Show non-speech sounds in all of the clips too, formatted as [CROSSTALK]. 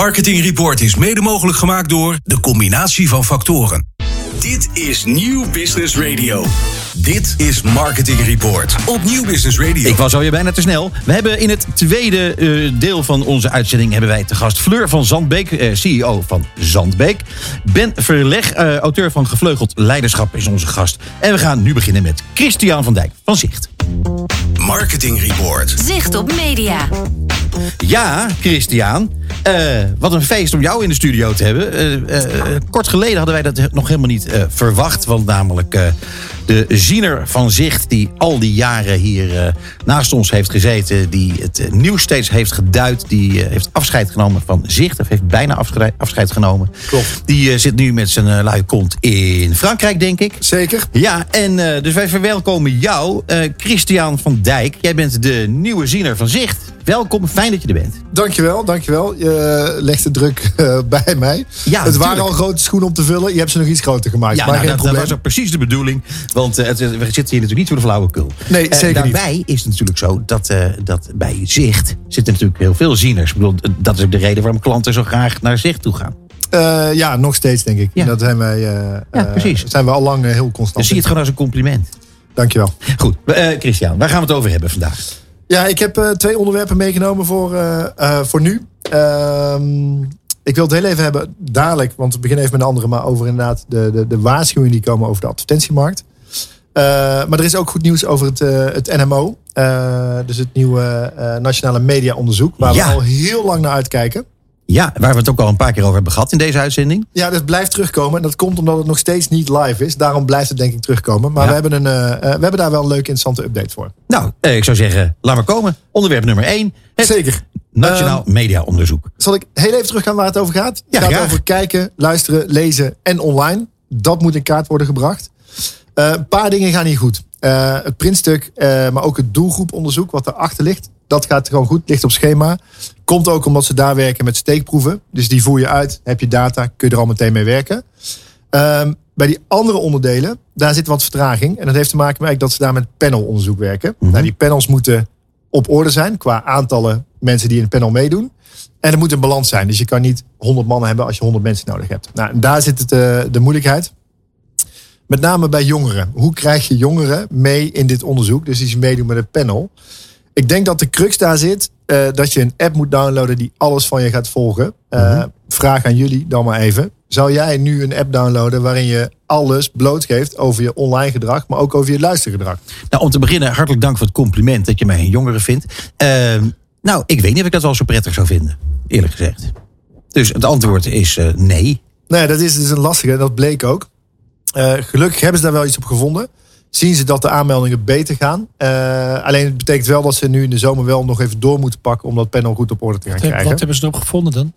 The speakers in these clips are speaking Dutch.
Marketing Report is mede mogelijk gemaakt door de combinatie van factoren. Dit is Nieuw Business Radio. Dit is Marketing Report op Nieuw Business Radio. Ik was alweer bijna te snel. We hebben in het tweede eh, deel van onze uitzending hebben wij te gast Fleur van Zandbeek, eh, CEO van Zandbeek. Ben Verleg, eh, auteur van Gevleugeld Leiderschap, is onze gast. En we gaan nu beginnen met Christian van Dijk van Zicht. Marketing Report. Zicht op media. Ja, Christian. Eh, wat een feest om jou in de studio te hebben. Eh, eh, kort geleden hadden wij dat nog helemaal niet verwacht. Want namelijk de ziener van Zicht... die al die jaren hier naast ons heeft gezeten... die het nieuws steeds heeft geduid... die heeft afscheid genomen van Zicht... of heeft bijna afscheid, afscheid genomen. Klopt. Die zit nu met zijn uh, luie kont in Frankrijk, denk ik. Zeker. Ja, en dus wij verwelkomen jou, Christian van Dijk. Jij bent de nieuwe ziener van Zicht. Welkom, fijn dat je er bent. Dankjewel, dankjewel. Je legt de druk eh, bij mij. Ja, het waren al grote schoenen om te vullen. Je hebt ze nog iets groter gemaakt. Ja, maar nou, geen dat, probleem. was ook precies de bedoeling. Want eh, we zitten hier natuurlijk niet voor de flauwekul. Nee, Eh, zeker niet. daarbij is het natuurlijk zo dat, eh, dat bij Zicht zitten natuurlijk heel veel zieners. Ik bedoel, eh, dat is ook de reden waarom klanten zo graag naar Zicht toe gaan. Eh, ja, nog steeds denk ik. Ja. Dat zijn wij, eh, Ja, eh, precies. zijn we al lang eh, heel constant. Dus zie je het gewoon als een compliment. Dankjewel. Goed, eh, Christian, waar gaan we het over hebben vandaag? Ja, ik heb eh, twee onderwerpen meegenomen voor, eh, eh, voor nu. Ehm, ik wil het heel even hebben dadelijk, want we beginnen even met een andere, maar over inderdaad de, de, de waarschuwingen die komen over de advertentiemarkt. Maar er is ook goed nieuws over het, het NMO, dus het nieuwe Nationale Media Onderzoek, waar Ja. we al heel lang naar uitkijken. Ja, waar we het ook al een paar keer over hebben gehad in deze uitzending. Ja, dat blijft terugkomen. En dat komt omdat het nog steeds niet live is. Daarom blijft het denk ik terugkomen. Maar Ja. we, hebben een, eh, eh, we hebben daar wel een leuke, interessante update voor. Nou, eh, ik zou zeggen, laat maar komen. Onderwerp nummer 1. Het Zeker. Nationaal Mediaonderzoek. Zal ik heel even teruggaan waar het over gaat? Het Ja, gaat graag. over kijken, luisteren, lezen en online. Dat moet in kaart worden gebracht. Een paar dingen gaan niet goed. Het printstuk, maar ook het doelgroeponderzoek wat erachter ligt. Dat gaat gewoon goed, ligt op schema. Komt ook omdat ze daar werken met steekproeven. Dus die voer je uit, heb je data, kun je er al meteen mee werken. Ehm, bij die andere onderdelen, daar zit wat vertraging. En dat heeft te maken met dat ze daar met panelonderzoek werken. nou, die panels moeten op orde zijn qua aantallen mensen die in het panel meedoen. En er moet een balans zijn. Dus je kan niet 100 mannen hebben als je 100 mensen nodig hebt. Nou, en daar zit het, eh, de moeilijkheid. Met name bij jongeren. Hoe krijg je jongeren mee in dit onderzoek? Dus die ze meedoen met een panel. Ik denk dat de crux daar zit. Eh, dat je een app moet downloaden die alles van je gaat volgen. Eh, Vraag aan jullie dan maar even. Zou jij nu een app downloaden waarin je alles blootgeeft over je online gedrag, maar ook over je luistergedrag? Nou, om te beginnen, hartelijk dank voor het compliment dat je mij een jongere vindt. Ehm, nou, ik weet niet of ik dat wel zo prettig zou vinden, eerlijk gezegd. Dus het antwoord is eh, nee. Nee, dat is dus een lastige. Dat bleek ook. Gelukkig hebben ze daar wel iets op gevonden. Zien ze dat de aanmeldingen beter gaan. Eh, alleen het betekent wel dat ze nu in de zomer wel nog even door moeten pakken om dat panel goed op orde te gaan Wat, krijgen. wat hebben ze erop gevonden dan?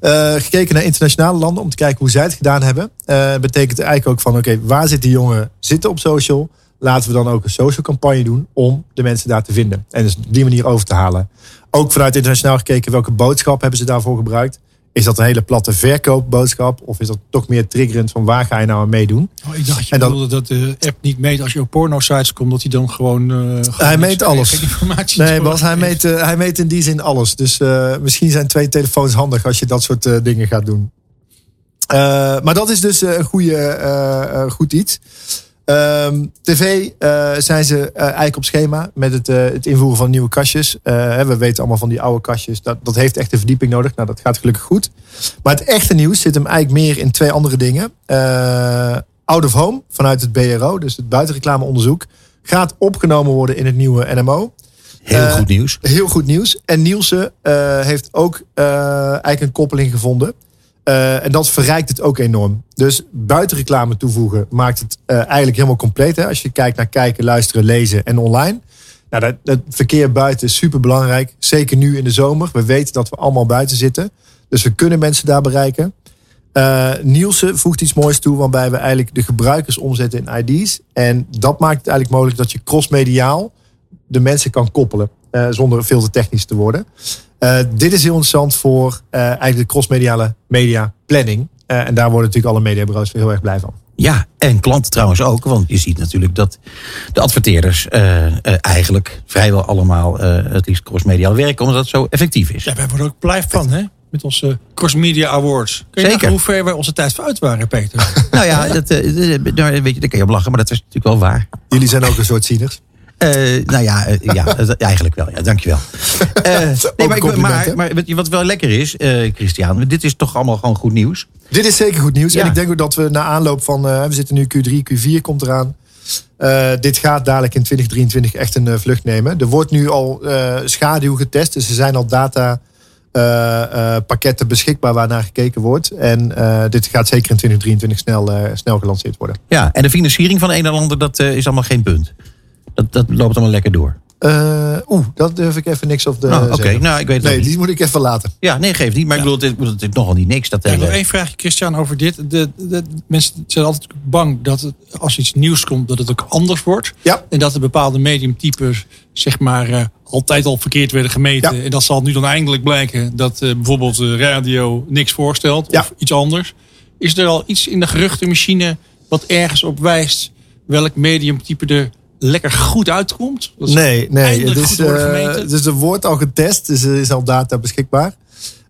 Eh, gekeken naar internationale landen om te kijken hoe zij het gedaan hebben. Eh betekent eigenlijk ook van oké, waar zitten jongeren zitten op social? Laten we dan ook een social campagne doen om de mensen daar te vinden. En dus op die manier over te halen. Ook vanuit internationaal gekeken, welke boodschap hebben ze daarvoor gebruikt? Is dat een hele platte verkoopboodschap? Of is dat toch meer triggerend van waar ga je nou aan meedoen? Oh, ik dacht je En dan- dat de app niet meet als je op porno-sites komt, dat hij dan gewoon. eh, gewoon Hij meet alles. informatie Nee, Bas, hij meet, eh, hij meet in die zin alles. Dus eh, misschien zijn twee telefoons handig als je dat soort dingen gaat doen. Maar dat is dus een goede, goed iets. Ehm, TV eh, zijn ze eh, eigenlijk op schema met het, eh, het invoeren van nieuwe kastjes. We weten allemaal van die oude kastjes. Dat, dat heeft echt een verdieping nodig. Nou, dat gaat gelukkig goed. Maar het echte nieuws zit hem eigenlijk meer in twee andere dingen. Out of Home vanuit het BRO, dus het buitenreclameonderzoek, gaat opgenomen worden in het nieuwe NMO. Heel goed nieuws. Heel goed nieuws. En Nielsen heeft ook eigenlijk een koppeling gevonden. Eh, en dat verrijkt het ook enorm. Dus buitenreclame toevoegen maakt het eh, eigenlijk helemaal compleet. Hè? Als je kijkt naar kijken, luisteren, lezen en online. Nou, dat, dat verkeer buiten is super belangrijk. Zeker nu in de zomer. We weten dat we allemaal buiten zitten. Dus we kunnen mensen daar bereiken. Eh Nielsen voegt iets moois toe, waarbij we eigenlijk de gebruikers omzetten in ID's. En dat maakt het eigenlijk mogelijk dat je crossmediaal de mensen kan koppelen. Eh, zonder veel te technisch te worden. Eh, dit is heel interessant voor eh, eigenlijk de crossmediale media planning. Eh, en daar worden natuurlijk alle mediabureaus weer heel erg blij van. Ja, en klanten trouwens ook. Want je ziet natuurlijk dat de adverteerders eh, eh, eigenlijk vrijwel allemaal eh, het liefst crossmediaal werken. Omdat het zo effectief is. Ja, wij worden ook blij van, hè? met onze Cross Media Awards. Kun je Zeker. hoe ver wij onze tijd vooruit waren, Peter? [LAUGHS] Nou ja, dat, daar, weet je, daar kan je op lachen, maar dat is natuurlijk wel waar. Jullie zijn ook een soort zieners. Eh, nou ja, eh, ja [LAUGHS] eigenlijk wel. Ja, dankjewel. [LAUGHS] Eh nee, maar, ik, maar, maar wat- wel lekker is, Christian, dit is toch allemaal gewoon goed nieuws. Dit is zeker goed nieuws. Ja. En ik denk ook dat we na aanloop van... we zitten nu Q3, Q4 komt eraan. Dit gaat dadelijk in 2023 echt een vlucht nemen. Er wordt nu al schaduw getest. Dus er zijn al data pakketten beschikbaar waar naar gekeken wordt. En dit gaat zeker in 2023 snel, snel gelanceerd worden. Ja, en de financiering van een en ander, dat is allemaal geen punt. Dat, dat loopt allemaal lekker door. Eh, Oeh, dat durf ik even niks op de Nou, Oké, nou, ik weet het Nee, niet. die moet ik even laten. Ja, nee, geeft niet. Maar ik bedoel, het is nogal niet niks. Dat Ja, nog hele- één vraagje, Christian, over dit. De, de, mensen zijn altijd bang dat het, als iets nieuws komt, dat het ook anders wordt. Ja. En dat er bepaalde mediumtypes, zeg maar, eh, altijd al verkeerd werden gemeten. Ja. En dat zal nu dan eindelijk blijken dat eh, bijvoorbeeld de radio niks voorstelt. Ja. Of iets anders. Is er al iets in de geruchtenmachine wat ergens op wijst welk mediumtype er lekker goed uitkomt? Dat Nee, nee. Het is, gemeten. dus er wordt al getest, dus er is al data beschikbaar.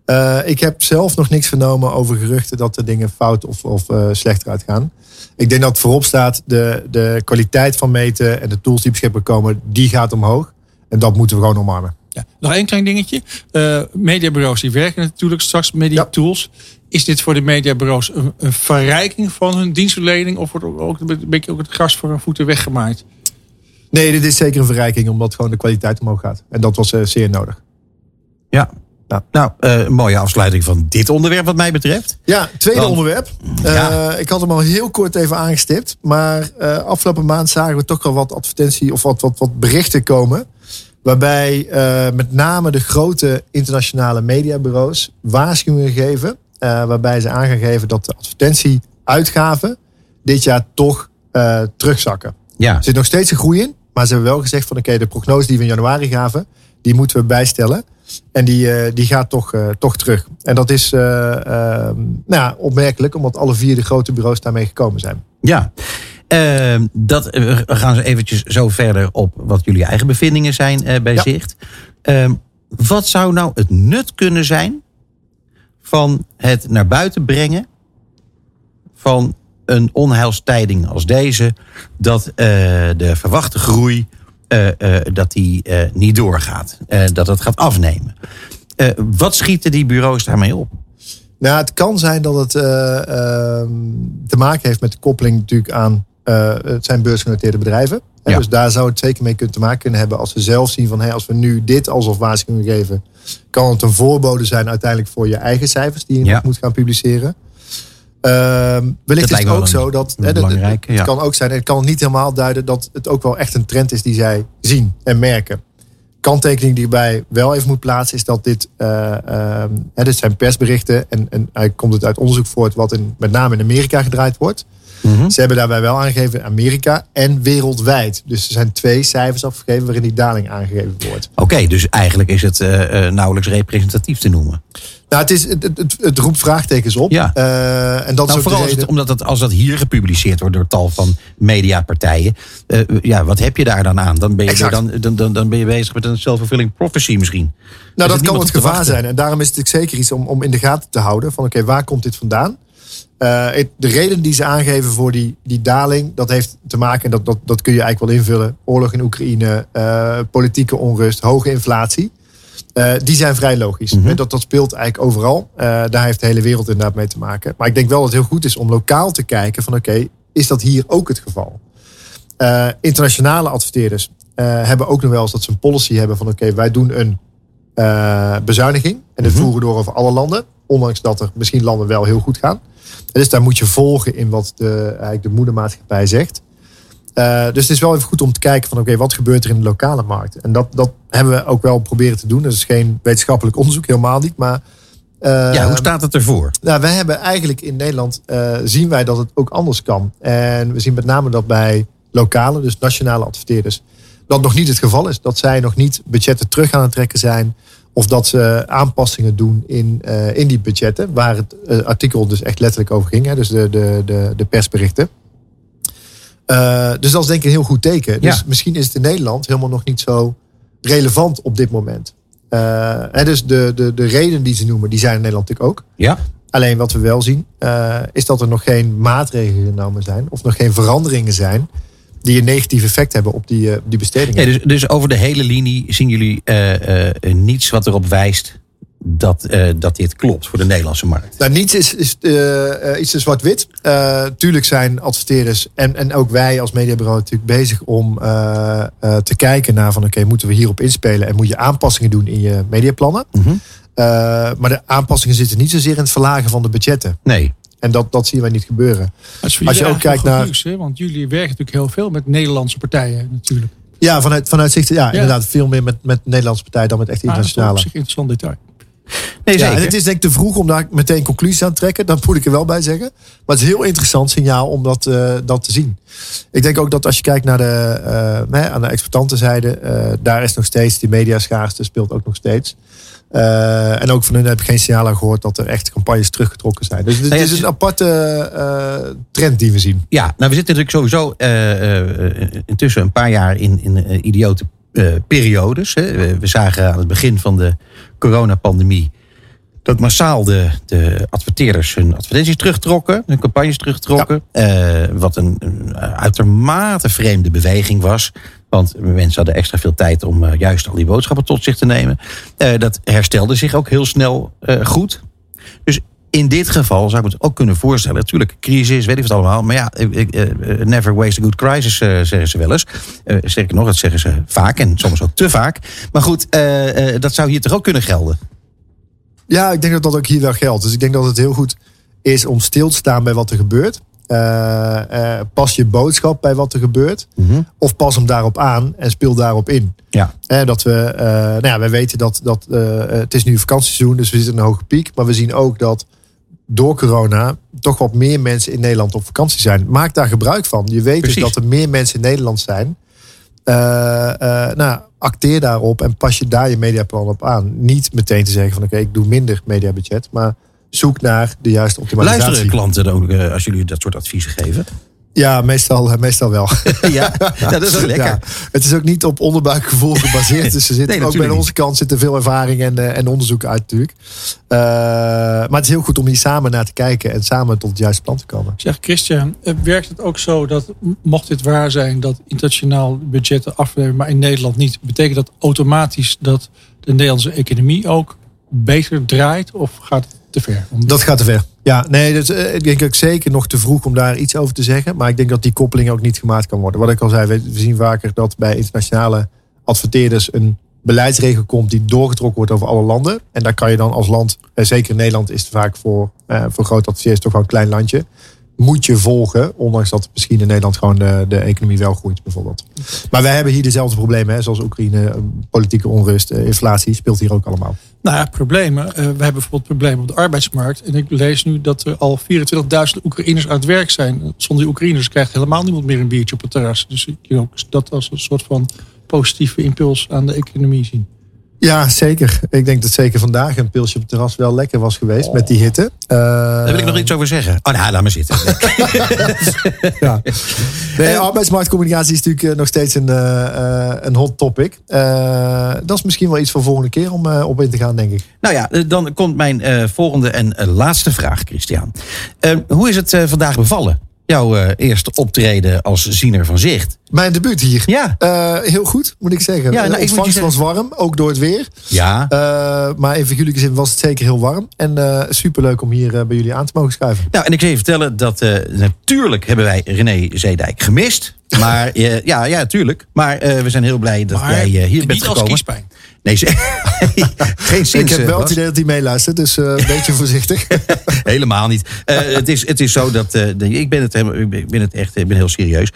Eh, ik heb zelf nog niks vernomen over geruchten dat er dingen fout of, of eh, slechter uitgaan. Ik denk dat voorop staat de, de kwaliteit van meten en de tools die beschikbaar komen, die gaat omhoog. En dat moeten we gewoon omarmen. Ja, nog één klein dingetje. Eh mediabureaus die werken natuurlijk straks met die Ja. tools. Is dit voor de mediabureaus een, een verrijking van hun dienstverlening? Of wordt ook, ook een beetje ook het gras voor hun voeten weggemaaid? Nee, dit is zeker een verrijking, omdat gewoon de kwaliteit omhoog gaat. En dat was eh, zeer nodig. Ja. Nou, een mooie afsluiting van dit onderwerp wat mij betreft. Ja, tweede Want- onderwerp. Eh, Ja. Ik had hem al heel kort even aangestipt. Maar afgelopen maand zagen we toch al wat advertentie of wat, wat, wat berichten komen. Waarbij met name de grote internationale mediabureaus waarschuwingen geven. waarbij ze aan gaan geven dat de advertentieuitgaven dit jaar toch terugzakken. Ja, Er zit nog steeds een groei in. Maar ze hebben wel gezegd van oké, de prognose die we in januari gaven, die moeten we bijstellen. En die, eh, die gaat toch, eh, toch terug. En dat is eh, nou ja, opmerkelijk, omdat alle vier de grote bureaus daarmee gekomen zijn. ja. Ehm, dat we gaan ze eventjes zo verder op wat jullie eigen bevindingen zijn eh, bij Ja. Zicht. Ehm, wat zou nou het nut kunnen zijn van het naar buiten brengen van een onheilstijding als deze, dat eh, de verwachte groei eh, eh, dat die niet doorgaat, dat het gaat afnemen. Wat schieten die bureaus daarmee op? Nou, het kan zijn dat het eh, ehm, te maken heeft met de koppeling natuurlijk aan het zijn beursgenoteerde bedrijven. Ja. Dus daar zou het zeker mee kunnen te maken kunnen hebben als ze zelf zien van hey, als we nu dit als of waarschuwing geven, kan het een voorbode zijn uiteindelijk voor je eigen cijfers die je Ja. nog moet gaan publiceren. Ehm wellicht is het ook zo dat hè, het ja. kan ook zijn, en het kan niet helemaal duiden dat het ook wel echt een trend is die zij zien en merken. Kanttekening die ik bij wel even moet plaatsen is dat dit, eh, ehm, hè, dit zijn persberichten en, en hij komt het uit onderzoek voort wat in, met name in Amerika gedraaid wordt. Mhm. Ze hebben daarbij wel aangegeven Amerika en wereldwijd. Dus er zijn twee cijfers afgegeven waarin die daling aangegeven wordt. Oké, dus eigenlijk is het eh, eh, nauwelijks representatief te noemen. Nou, het, is, het, het, het roept vraagtekens op. Ja. Eh, en dat Nou, is vooral het, omdat het, als dat hier gepubliceerd wordt door tal van mediapartijen. ja, wat heb je daar dan aan? Dan ben je, dan, dan, dan, dan ben je bezig met een self-fulfilling prophecy misschien. Nou, dat kan het gevaar zijn. En daarom is het zeker iets om, om in de gaten te houden. Van oké, waar komt dit vandaan? Eh, het- de reden die ze aangeven voor die, die daling, dat heeft te maken, en dat, dat, dat kun je eigenlijk wel invullen. Oorlog in Oekraïne, eh, politieke onrust, hoge inflatie. Eh, die zijn vrij logisch. Mhm. Dat, dat speelt eigenlijk overal. Daar heeft de hele wereld inderdaad mee te maken. Maar ik denk wel dat het heel goed is om lokaal te kijken van oké, is dat hier ook het geval? Internationale adverteerders hebben ook nog wel eens dat ze een policy hebben van oké, wij doen een bezuiniging. En dat Mhm. voeren we door over alle landen. Ondanks dat er misschien landen wel heel goed gaan. Dus daar moet je volgen in wat de, eigenlijk de moedermaatschappij zegt. Eh, dus het is wel even goed om te kijken van oké, wat gebeurt er in de lokale markt? En dat, dat hebben we ook wel proberen te doen. Dat is geen wetenschappelijk onderzoek, helemaal niet. Maar eh, ja, hoe staat het ervoor? nou, wij hebben eigenlijk in Nederland eh, zien wij dat het ook anders kan. En we zien met name dat bij lokale, dus nationale adverteerders, dat nog niet het geval is. Dat zij nog niet budgetten terug aan het trekken zijn. Of dat ze aanpassingen doen in, eh, in die budgetten. Waar het eh, artikel dus echt letterlijk over ging. Hè, dus de, de, de, de persberichten. Eh, dus dat is denk ik een heel goed teken. Dus misschien is het in Nederland helemaal nog niet zo relevant op dit moment. Hè, dus de, de, de redenen die ze noemen, die zijn in Nederland natuurlijk ook. Ja. Alleen wat we wel zien, is dat er nog geen maatregelen genomen zijn. Of nog geen veranderingen zijn. Die een negatief effect hebben op die, eh, die bestedingen. Nee, dus, dus over de hele linie zien jullie eh, eh, niets wat erop wijst dat, dat dit klopt voor de Nederlandse markt. Nou, niets is, is iets te zwart-wit. Eh, tuurlijk zijn adverteerders en, en ook wij als mediabureau natuurlijk bezig om te kijken naar van oké, moeten we hierop inspelen en moet je aanpassingen doen in je mediaplannen. Mhm. Maar de aanpassingen zitten niet zozeer in het verlagen van de budgetten. Nee. En dat, dat zien wij niet gebeuren. Als, Als je ook kijkt naar- Nieuws, hè? Want jullie werken natuurlijk heel veel met Nederlandse partijen natuurlijk. Ja, vanuit, vanuit zicht, ja, inderdaad, veel meer met, met Nederlandse partijen dan met echt Maar dat is internationale. zich interessant detail. Nee, Ja, en het is denk ik te vroeg om daar meteen conclusies aan te trekken. Dat moet ik er wel bij zeggen. Maar het is een heel interessant signaal om dat, eh, dat te zien. Ik denk ook dat als je kijkt naar de, eh, nee, aan de exploitantenzijde, eh daar is nog steeds die mediaschaarste speelt ook nog steeds. Eh, en ook van hun heb ik geen signalen gehoord dat er echt campagnes teruggetrokken zijn. Dus het Nee, is het is- een aparte eh, trend die we zien. Ja, nou we zitten natuurlijk sowieso eh, intussen een paar jaar in, in idiote periodes. Hè. We, we zagen aan het begin van de coronapandemie dat massaal de, de adverteerders hun advertenties terugtrokken, hun campagnes terugtrokken. Wat een, een uitermate vreemde beweging was. Want mensen hadden extra veel tijd om eh, juist al die boodschappen tot zich te nemen. Eh, dat herstelde zich ook heel snel eh, goed. Dus in dit geval zou ik het ook kunnen voorstellen. Natuurlijk, crisis, weet ik wat allemaal. Maar ja, never waste a good crisis, zeggen ze wel eens. Sterker nog, dat zeggen ze vaak en soms ook te vaak. Maar goed, dat zou hier toch ook kunnen gelden? Ja, ik denk dat dat ook hier wel geldt. Dus ik denk dat het heel goed is om stil te staan bij wat er gebeurt. Eh, eh, pas je boodschap bij wat er gebeurt. Of pas hem daarop aan en speel daarop in. Ja. Eh, dat we, eh, nou ja, wij weten dat, dat het is nu vakantieseizoen, dus we zitten in een hoge piek. Maar we zien ook dat door corona toch wat meer mensen in Nederland op vakantie zijn. Maak daar gebruik van. Je weet Precies. dus dat er meer mensen in Nederland zijn. Nou, acteer daarop en pas je daar je mediaplan op aan. Niet meteen te zeggen van oké, ik doe minder mediabudget. Maar zoek naar de juiste optimalisatie. Luisteren klanten dan ook eh, als jullie dat soort adviezen geven? Ja, meestal, eh, meestal wel. [LAUGHS] ja, ja, [LAUGHS] dat is wel lekker. Ja, het is ook niet op onderbuikgevoel gebaseerd. [LAUGHS] Dus er zit Nee, ook bij onze kant zitten veel ervaring en, eh, en onderzoek uit natuurlijk. Eh, maar het is heel goed om hier samen naar te kijken en samen tot het juiste plan te komen. Zeg Christian, werkt het ook zo dat mocht dit waar zijn dat internationaal budgetten afnemen, maar in Nederland niet, betekent dat automatisch dat de Nederlandse economie ook beter draait of gaat het te ver? Dat gaat te ver. Ja, nee, dus, eh, ik denk ook zeker nog te vroeg om daar iets over te zeggen. Maar ik denk dat die koppeling ook niet gemaakt kan worden. Wat ik al zei, we zien vaker dat bij internationale adverteerders een beleidsregel komt die doorgetrokken wordt over alle landen. En daar kan je dan als land, eh, zeker Nederland is vaak voor, eh, voor grote adverteerders toch wel een klein landje. Moet je volgen, ondanks dat misschien in Nederland gewoon de, de economie wel groeit bijvoorbeeld. Maar wij hebben hier dezelfde problemen, hè, zoals Oekraïne, eh, politieke onrust, eh, inflatie speelt hier ook allemaal. Nou ja, problemen. Eh, we hebben bijvoorbeeld problemen op de arbeidsmarkt. En ik lees nu dat er al 24.000 Oekraïners aan het werk zijn. Zonder die Oekraïners krijgt helemaal niemand meer een biertje op het terras. Dus ik kan ook dat als een soort van positieve impuls aan de economie zien. Ja, zeker. Ik denk dat zeker vandaag een pilsje op het terras wel lekker was geweest met die hitte. Eh, Daar wil ik nog iets over zeggen. Oh, nou, laat maar zitten. [LAUGHS] Ja. Nee, arbeidsmarktcommunicatie is natuurlijk eh, nog steeds een, eh, eh, een hot topic. Dat is misschien wel iets voor volgende keer om op in te gaan, denk ik. Nou ja, dan komt mijn volgende en laatste vraag, Christian. Hoe is het vandaag bevallen? Jouw eh, eerste optreden als ziener van zicht. Mijn debuut hier. Ja. Eh, heel goed, moet ik zeggen. Ja, nou, de je ontvangst was zeggen- warm, ook door het weer. Ja. Eh, maar in figuurlijke zin was het zeker heel warm. En eh superleuk om hier eh, bij jullie aan te mogen schuiven. Nou, en ik zal je vertellen dat eh, natuurlijk hebben wij René Zeedijk gemist. Maar eh, ja, ja, tuurlijk. Maar eh, we zijn heel blij dat Maar jij eh, hier bent niet als gekomen. kiespijn. Nee, [LAUGHS] geen zin. ik heb wel het idee dat hij meeluistert, dus een beetje [LAUGHS] voorzichtig. [LAUGHS] Helemaal niet. Het, is, het is zo dat. ik, ben het, ik ben het echt ik ben heel serieus.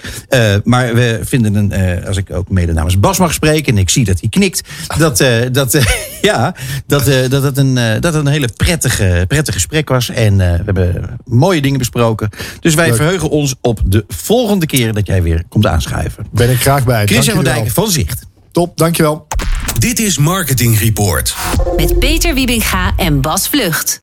Maar we vinden een. als ik ook mede namens Bas mag spreken. en ik zie dat hij knikt. dat, dat, [LAUGHS] ja, dat, eh, dat, het een, eh, dat het een hele prettige, prettig gesprek was. En eh, we hebben mooie dingen besproken. Dus wij Leuk. verheugen ons op de volgende keer dat jij weer komt aanschuiven. Ben ik graag bij. Christian van Dankjewel. Dijk van Zicht. Top, dankjewel. Dit is Marketing Report. Met Peter Wiebinga en Bas Vlucht.